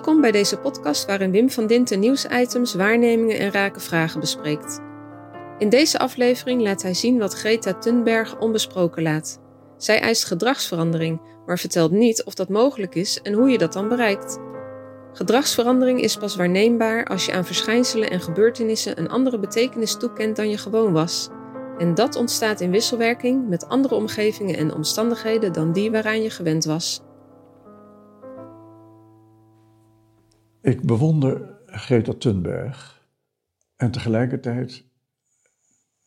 Welkom bij deze podcast waarin Wim van Dinten nieuwsitems, waarnemingen en rake vragen bespreekt. In deze aflevering laat hij zien wat Greta Thunberg onbesproken laat. Zij eist gedragsverandering, maar vertelt niet of dat mogelijk is en hoe je dat dan bereikt. Gedragsverandering is pas waarneembaar als je aan verschijnselen en gebeurtenissen een andere betekenis toekent dan je gewoon was. En dat ontstaat in wisselwerking met andere omgevingen en omstandigheden dan die waaraan je gewend was. Ik bewonder Greta Thunberg en tegelijkertijd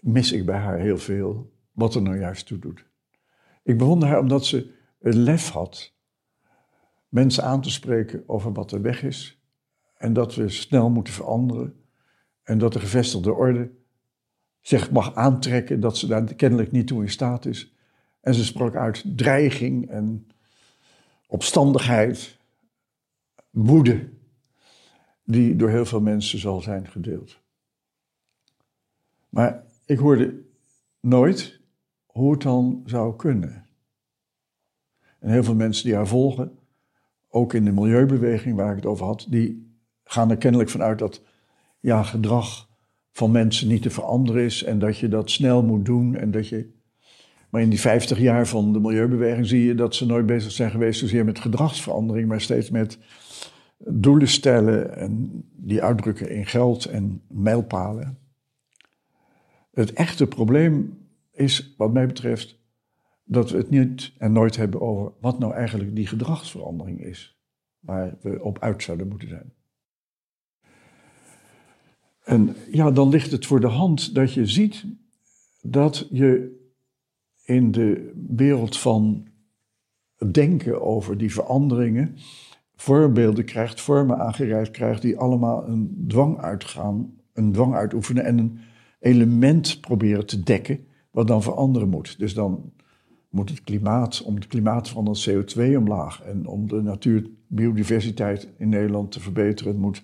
mis ik bij haar heel veel wat er nou juist toe doet. Ik bewonder haar omdat ze het lef had mensen aan te spreken over wat er weg is en dat we snel moeten veranderen en dat de gevestigde orde zich mag aantrekken dat ze daar kennelijk niet toe in staat is. En ze sprak uit dreiging en opstandigheid, woede die door heel veel mensen zal zijn gedeeld. Maar ik hoorde nooit hoe het dan zou kunnen. En heel veel mensen die haar volgen, ook in de milieubeweging waar ik het over had, die gaan er kennelijk vanuit dat ja, gedrag van mensen niet te veranderen is en dat je dat snel moet doen en dat je. Maar in die 50 jaar van de milieubeweging zie je dat ze nooit bezig zijn geweest zozeer met gedragsverandering, maar steeds met doelen stellen en die uitdrukken in geld en mijlpalen. Het echte probleem is, wat mij betreft, dat we het niet en nooit hebben over wat nou eigenlijk die gedragsverandering is, waar we op uit zouden moeten zijn. En ja, dan ligt het voor de hand dat je ziet dat je in de wereld van denken over die veranderingen voorbeelden krijgt, vormen aangereikt krijgt die allemaal een dwang uitgaan, een dwang uitoefenen en een element proberen te dekken wat dan veranderen moet. Dus dan moet het klimaat, om het klimaat van het CO2 omlaag en om de natuurbiodiversiteit in Nederland te verbeteren, moet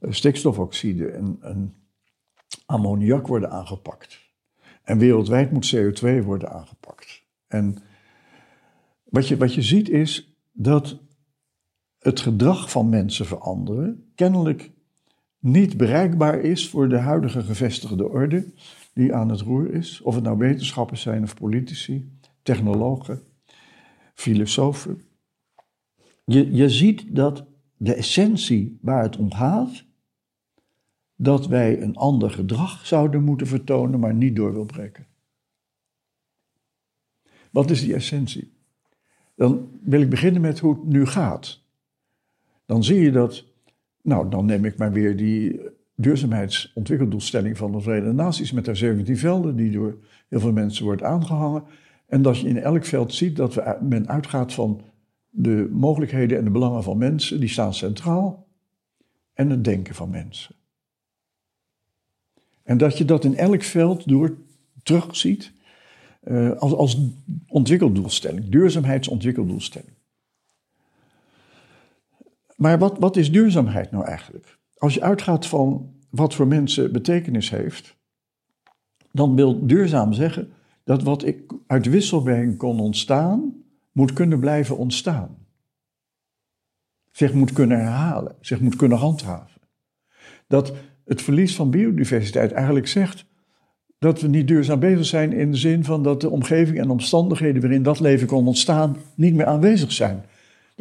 eh, stikstofoxide en, en ammoniak worden aangepakt. En wereldwijd moet CO2 worden aangepakt. En wat je, wat je ziet is dat het gedrag van mensen veranderen kennelijk niet bereikbaar is voor de huidige gevestigde orde die aan het roer is. Of het nou wetenschappers zijn of politici, technologen, filosofen. Je, je ziet dat de essentie waar het om gaat, dat wij een ander gedrag zouden moeten vertonen, maar niet door wil breken. Wat is die essentie? Dan wil ik beginnen met hoe het nu gaat dan zie je dat, nou dan neem ik maar weer die duurzaamheidsontwikkeldoelstelling van de Verenigde Naties met haar 17 velden, die door heel veel mensen wordt aangehangen. En dat je in elk veld ziet dat we, men uitgaat van de mogelijkheden en de belangen van mensen, die staan centraal, en het denken van mensen. En dat je dat in elk veld door terugziet uh, als, als ontwikkeldoelstelling, duurzaamheidsontwikkeldoelstelling. Maar wat, wat is duurzaamheid nou eigenlijk? Als je uitgaat van wat voor mensen betekenis heeft, dan wil duurzaam zeggen dat wat ik uit wisselwerking kon ontstaan, moet kunnen blijven ontstaan. Zich moet kunnen herhalen, zich moet kunnen handhaven. Dat het verlies van biodiversiteit eigenlijk zegt dat we niet duurzaam bezig zijn in de zin van dat de omgeving en omstandigheden waarin dat leven kon ontstaan niet meer aanwezig zijn.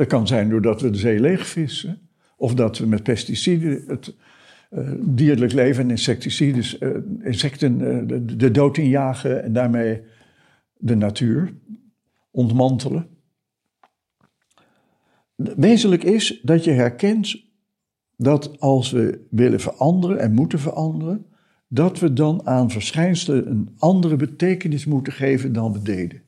Dat kan zijn doordat we de zee leegvissen. Of dat we met pesticiden het uh, dierlijk leven en insecticiden, uh, insecten uh, de, de, dood injagen en daarmee de natuur ontmantelen. Wezenlijk is dat je herkent dat als we willen veranderen en moeten veranderen, dat we dan aan verschijnselen een andere betekenis moeten geven dan we deden.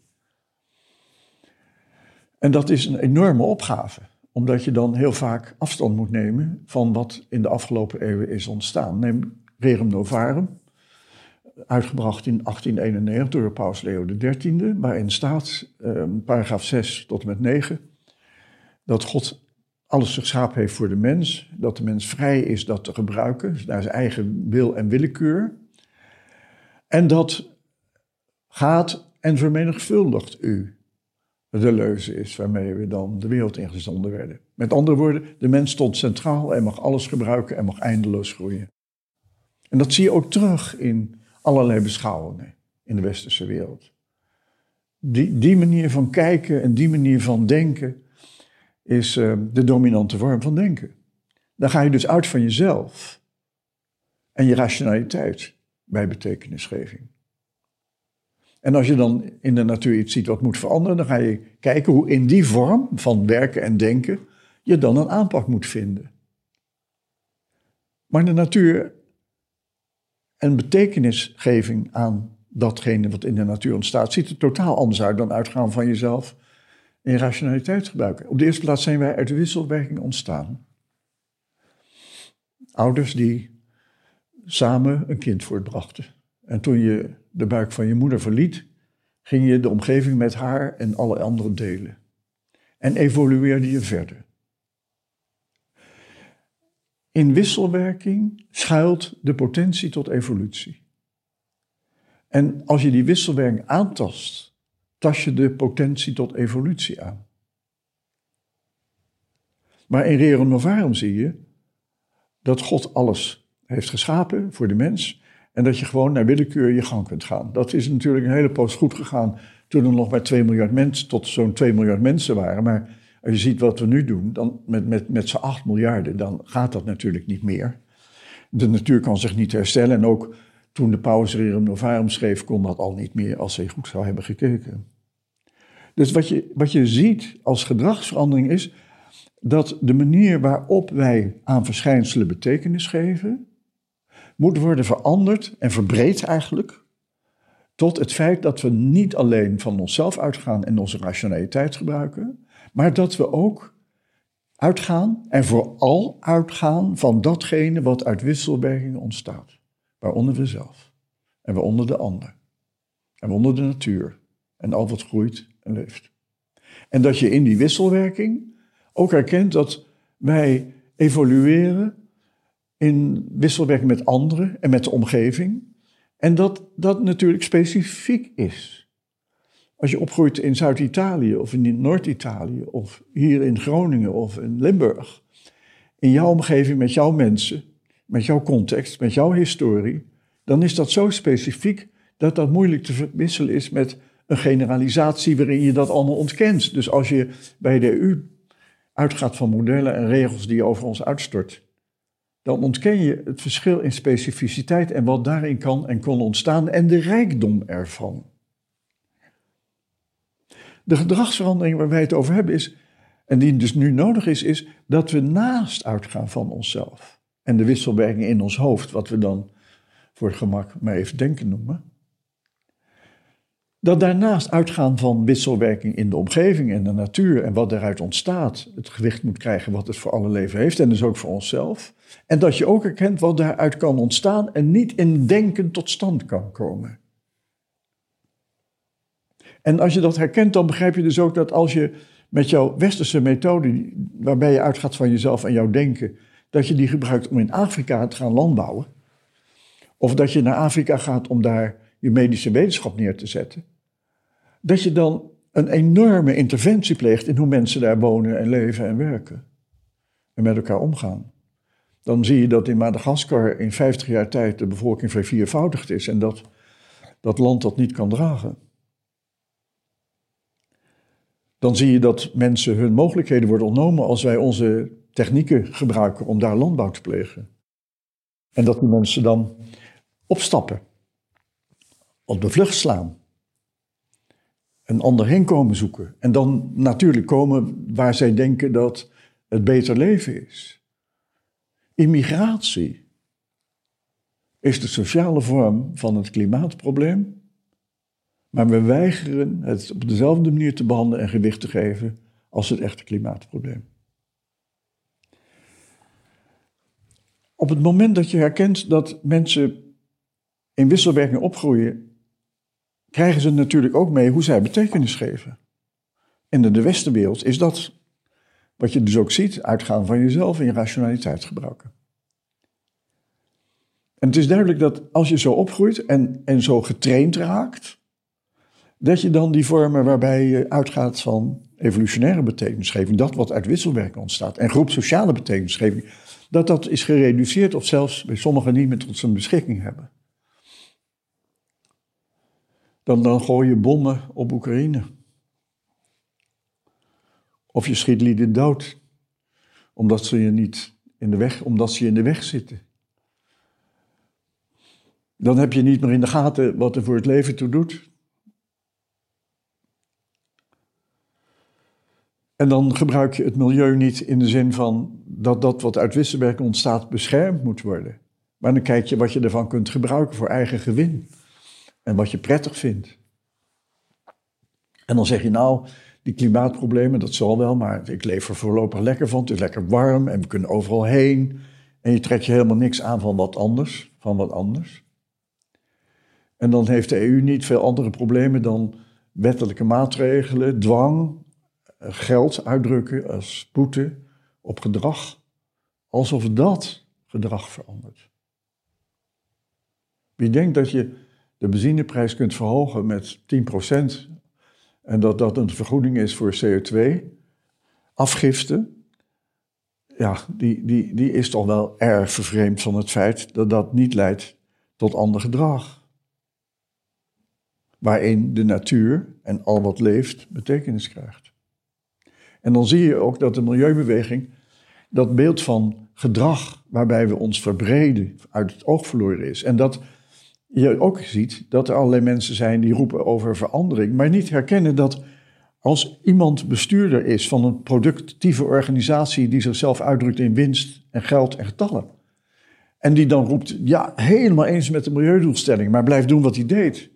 En dat is een enorme opgave, omdat je dan heel vaak afstand moet nemen van wat in de afgelopen eeuwen is ontstaan. Neem Rerum Novarum, uitgebracht in 1891 door paus Leo XIII, waarin staat, eh, paragraaf 6 tot en met 9, dat God alles geschapen heeft voor de mens, dat de mens vrij is dat te gebruiken, naar zijn eigen wil en willekeur. En dat gaat en vermenigvuldigt u de leuze is waarmee we dan de wereld ingezonden werden. Met andere woorden, de mens stond centraal en mag alles gebruiken en mag eindeloos groeien. En dat zie je ook terug in allerlei beschouwingen in de westerse wereld. Die, die manier van kijken en die manier van denken is uh, de dominante vorm van denken. Dan ga je dus uit van jezelf en je rationaliteit bij betekenisgeving. En als je dan in de natuur iets ziet wat moet veranderen, dan ga je kijken hoe in die vorm van werken en denken je dan een aanpak moet vinden. Maar de natuur en betekenisgeving aan datgene wat in de natuur ontstaat, ziet er totaal anders uit dan uitgaan van jezelf en rationaliteit gebruiken. Op de eerste plaats zijn wij uit wisselwerking ontstaan. Ouders die samen een kind voortbrachten. En toen je de buik van je moeder verliet, ging je de omgeving met haar en alle anderen delen. En evolueerde je verder. In wisselwerking schuilt de potentie tot evolutie. En als je die wisselwerking aantast, tast je de potentie tot evolutie aan. Maar in Rerum Novarum zie je dat God alles heeft geschapen voor de mens en dat je gewoon naar willekeur je gang kunt gaan. Dat is natuurlijk een hele poos goed gegaan toen er nog maar 2 miljard mensen tot zo'n 2 miljard mensen waren. Maar als je ziet wat we nu doen, dan met, met, met z'n 8 miljarden, dan gaat dat natuurlijk niet meer. De natuur kan zich niet herstellen en ook toen de Paus Rerum Novarum schreef, kon dat al niet meer als hij goed zou hebben gekeken. Dus wat je, wat je ziet als gedragsverandering is dat de manier waarop wij aan verschijnselen betekenis geven, moet worden veranderd en verbreed eigenlijk tot het feit dat we niet alleen van onszelf uitgaan en onze rationaliteit gebruiken, maar dat we ook uitgaan en vooral uitgaan van datgene wat uit wisselwerkingen ontstaat, waaronder we zelf en waaronder de ander en waaronder de natuur en al wat groeit en leeft. En dat je in die wisselwerking ook herkent dat wij evolueren in wisselwerking met anderen en met de omgeving. En dat dat natuurlijk specifiek is. Als je opgroeit in Zuid-Italië of in Noord-Italië of hier in Groningen of in Limburg, in jouw omgeving met jouw mensen, met jouw context, met jouw historie, dan is dat zo specifiek dat dat moeilijk te verwisselen is met een generalisatie waarin je dat allemaal ontkent. Dus als je bij de EU uitgaat van modellen en regels die je over ons uitstort, dan ontken je het verschil in specificiteit en wat daarin kan en kon ontstaan en de rijkdom ervan. De gedragsverandering waar wij het over hebben is, en die dus nu nodig is, is dat we naast uitgaan van onszelf en de wisselwerking in ons hoofd, wat we dan voor het gemak maar even denken noemen, dat daarnaast uitgaan van wisselwerking in de omgeving en de natuur en wat daaruit ontstaat, het gewicht moet krijgen wat het voor alle leven heeft en dus ook voor onszelf. En dat je ook erkent wat daaruit kan ontstaan en niet in denken tot stand kan komen. En als je dat herkent, dan begrijp je dus ook dat als je met jouw westerse methode, waarbij je uitgaat van jezelf en jouw denken, dat je die gebruikt om in Afrika te gaan landbouwen, of dat je naar Afrika gaat om daar je medische wetenschap neer te zetten, dat je dan een enorme interventie pleegt in hoe mensen daar wonen en leven en werken. En met elkaar omgaan. Dan zie je dat in Madagaskar in 50 jaar tijd de bevolking verviervoudigd is en dat dat land dat niet kan dragen. Dan zie je dat mensen hun mogelijkheden worden ontnomen als wij onze technieken gebruiken om daar landbouw te plegen. En dat die mensen dan opstappen, op de vlucht slaan een ander heen komen zoeken. En dan natuurlijk komen waar zij denken dat het beter leven is. Immigratie is de sociale vorm van het klimaatprobleem, maar we weigeren het op dezelfde manier te behandelen en gewicht te geven als het echte klimaatprobleem. Op het moment dat je herkent dat mensen in wisselwerking opgroeien krijgen ze natuurlijk ook mee hoe zij betekenis geven. En in de westenwereld is dat wat je dus ook ziet, uitgaan van jezelf en je rationaliteit gebruiken. En het is duidelijk dat als je zo opgroeit en, en zo getraind raakt, dat je dan die vormen waarbij je uitgaat van evolutionaire betekenisgeving, dat wat uit wisselwerking ontstaat, en groep sociale betekenisgeving, dat dat is gereduceerd of zelfs bij sommigen niet meer tot zijn beschikking hebben. Dan, dan gooi je bommen op Oekraïne. Of je schiet lieden dood, omdat ze je niet in de weg, omdat ze je in de weg zitten. Dan heb je niet meer in de gaten wat er voor het leven toe doet. En dan gebruik je het milieu niet in de zin van dat dat wat uit wisselwerking ontstaat beschermd moet worden. Maar dan kijk je wat je ervan kunt gebruiken voor eigen gewin. En wat je prettig vindt. En dan zeg je nou, die klimaatproblemen, dat zal wel, maar ik leef er voorlopig lekker van. Het is lekker warm en we kunnen overal heen. En je trekt je helemaal niks aan van wat anders. Van wat anders. En dan heeft de EU niet veel andere problemen dan wettelijke maatregelen, dwang, geld uitdrukken als boete op gedrag. Alsof dat gedrag verandert. Wie denkt dat je de benzineprijs kunt verhogen met 10% en dat dat een vergoeding is voor CO2, afgifte, ja, die, die, die is toch wel erg vervreemd van het feit dat dat niet leidt tot ander gedrag. Waarin de natuur en al wat leeft betekenis krijgt. En dan zie je ook dat de milieubeweging dat beeld van gedrag waarbij we ons verbreden uit het oog verloren is. En dat je ook ziet dat er allerlei mensen zijn die roepen over verandering, maar niet herkennen dat als iemand bestuurder is van een productieve organisatie die zichzelf uitdrukt in winst en geld en getallen. En die dan roept, ja, helemaal eens met de milieudoelstelling, maar blijf doen wat hij deed.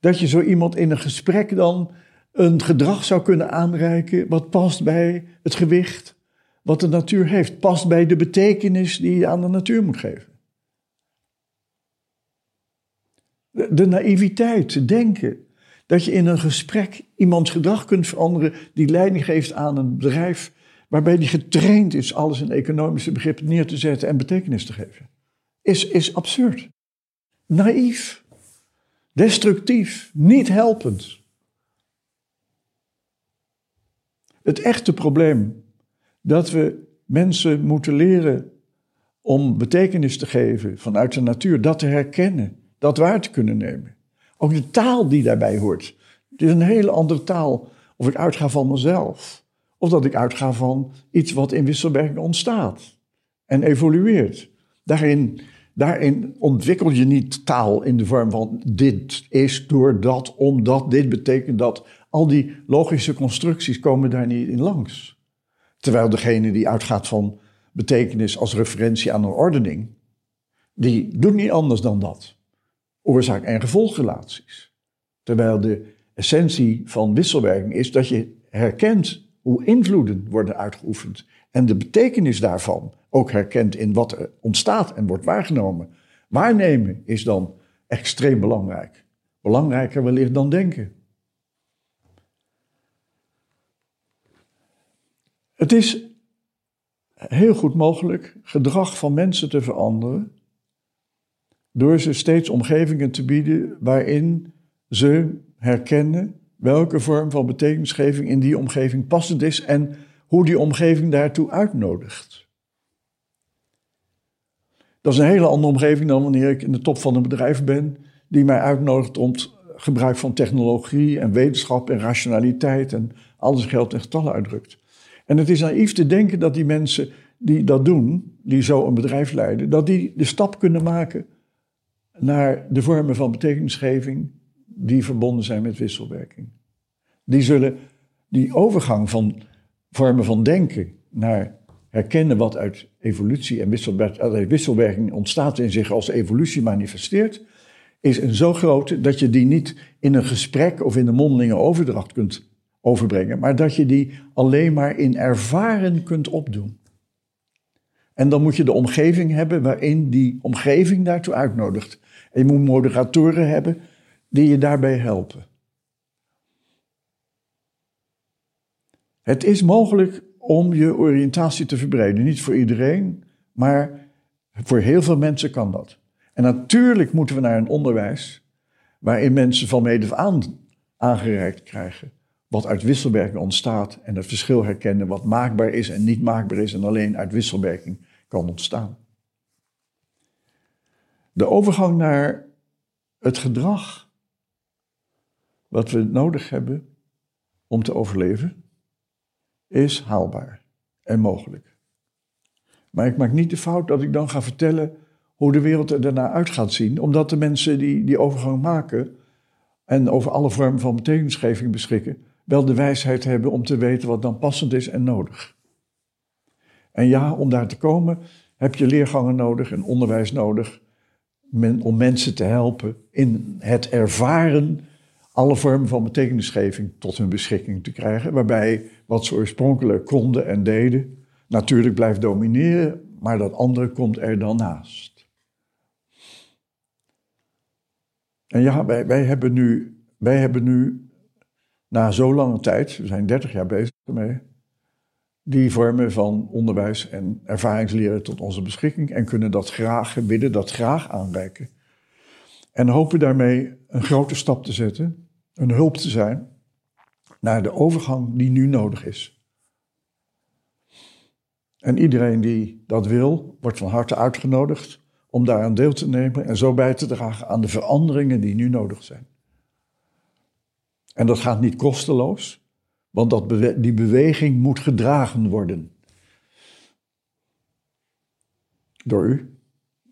Dat je zo iemand in een gesprek dan een gedrag zou kunnen aanreiken wat past bij het gewicht wat de natuur heeft, past bij de betekenis die je aan de natuur moet geven. De, de naïviteit, te denken dat je in een gesprek iemands gedrag kunt veranderen die leiding geeft aan een bedrijf waarbij die getraind is alles in economische begrippen neer te zetten en betekenis te geven, is, is absurd. Naïef, destructief, niet helpend. Het echte probleem dat we mensen moeten leren om betekenis te geven vanuit de natuur, dat te herkennen, dat waar te kunnen nemen. Ook de taal die daarbij hoort. Het is een hele andere taal of ik uitga van mezelf, of dat ik uitga van iets wat in wisselwerking ontstaat en evolueert. Daarin, daarin ontwikkel je niet taal in de vorm van dit is door dat, omdat dit betekent dat. Al die logische constructies komen daar niet in langs. Terwijl degene die uitgaat van betekenis als referentie aan een ordening, die doet niet anders dan dat. Oorzaak- en gevolgrelaties. Terwijl de essentie van wisselwerking is dat je herkent hoe invloeden worden uitgeoefend en de betekenis daarvan ook herkent in wat er ontstaat en wordt waargenomen. Waarnemen is dan extreem belangrijk. Belangrijker wellicht dan denken. Het is heel goed mogelijk gedrag van mensen te veranderen door ze steeds omgevingen te bieden waarin ze herkennen welke vorm van betekenisgeving in die omgeving passend is en hoe die omgeving daartoe uitnodigt. Dat is een hele andere omgeving dan wanneer ik in de top van een bedrijf ben die mij uitnodigt om het gebruik van technologie en wetenschap en rationaliteit en alles geld en getallen uitdrukt. En het is naïef te denken dat die mensen die dat doen, die zo een bedrijf leiden, dat die de stap kunnen maken naar de vormen van betekenisgeving die verbonden zijn met wisselwerking. Die zullen die overgang van vormen van denken naar herkennen wat uit evolutie en wisselwerking ontstaat en zich als evolutie manifesteert, is een zo grote dat je die niet in een gesprek of in een mondelinge overdracht kunt overbrengen, maar dat je die alleen maar in ervaren kunt opdoen. En dan moet je de omgeving hebben waarin die omgeving daartoe uitnodigt. En je moet moderatoren hebben die je daarbij helpen. Het is mogelijk om je oriëntatie te verbreden. Niet voor iedereen, maar voor heel veel mensen kan dat. En natuurlijk moeten we naar een onderwijs waarin mensen van mede aan aangereikt krijgen. Wat uit wisselwerking ontstaat en het verschil herkennen wat maakbaar is en niet maakbaar is en alleen uit wisselwerking kan ontstaan. De overgang naar het gedrag wat we nodig hebben om te overleven is haalbaar en mogelijk. Maar ik maak niet de fout dat ik dan ga vertellen hoe de wereld er daarna uit gaat zien, omdat de mensen die die overgang maken en over alle vormen van betekenisgeving beschikken, wel de wijsheid hebben om te weten wat dan passend is en nodig. En ja, om daar te komen heb je leergangen nodig en onderwijs nodig om mensen te helpen in het ervaren alle vormen van betekenisgeving tot hun beschikking te krijgen, waarbij wat ze oorspronkelijk konden en deden natuurlijk blijft domineren, maar dat andere komt er dan naast. En ja, wij, wij, hebben nu, wij hebben nu na zo lange tijd, we zijn 30 jaar bezig ermee, die vormen van onderwijs en ervaringsleren tot onze beschikking en kunnen dat graag, willen dat graag aanreiken. En hopen daarmee een grote stap te zetten, een hulp te zijn naar de overgang die nu nodig is. En iedereen die dat wil, wordt van harte uitgenodigd om daaraan deel te nemen en zo bij te dragen aan de veranderingen die nu nodig zijn. En dat gaat niet kosteloos, want dat die beweging moet gedragen worden. Door u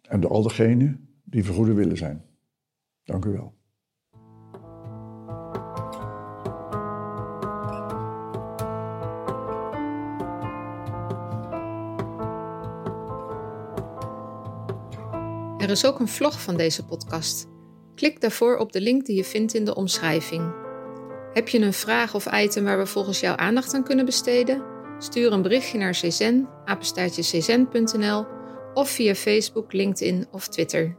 en door al degenen die vergoeden willen zijn. Dank u wel. Er is ook een vlog van deze podcast. Klik daarvoor op de link die je vindt in de omschrijving. Heb je een vraag of item waar we volgens jou aandacht aan kunnen besteden? Stuur een berichtje naar czen, apenstaartje of via Facebook, LinkedIn of Twitter.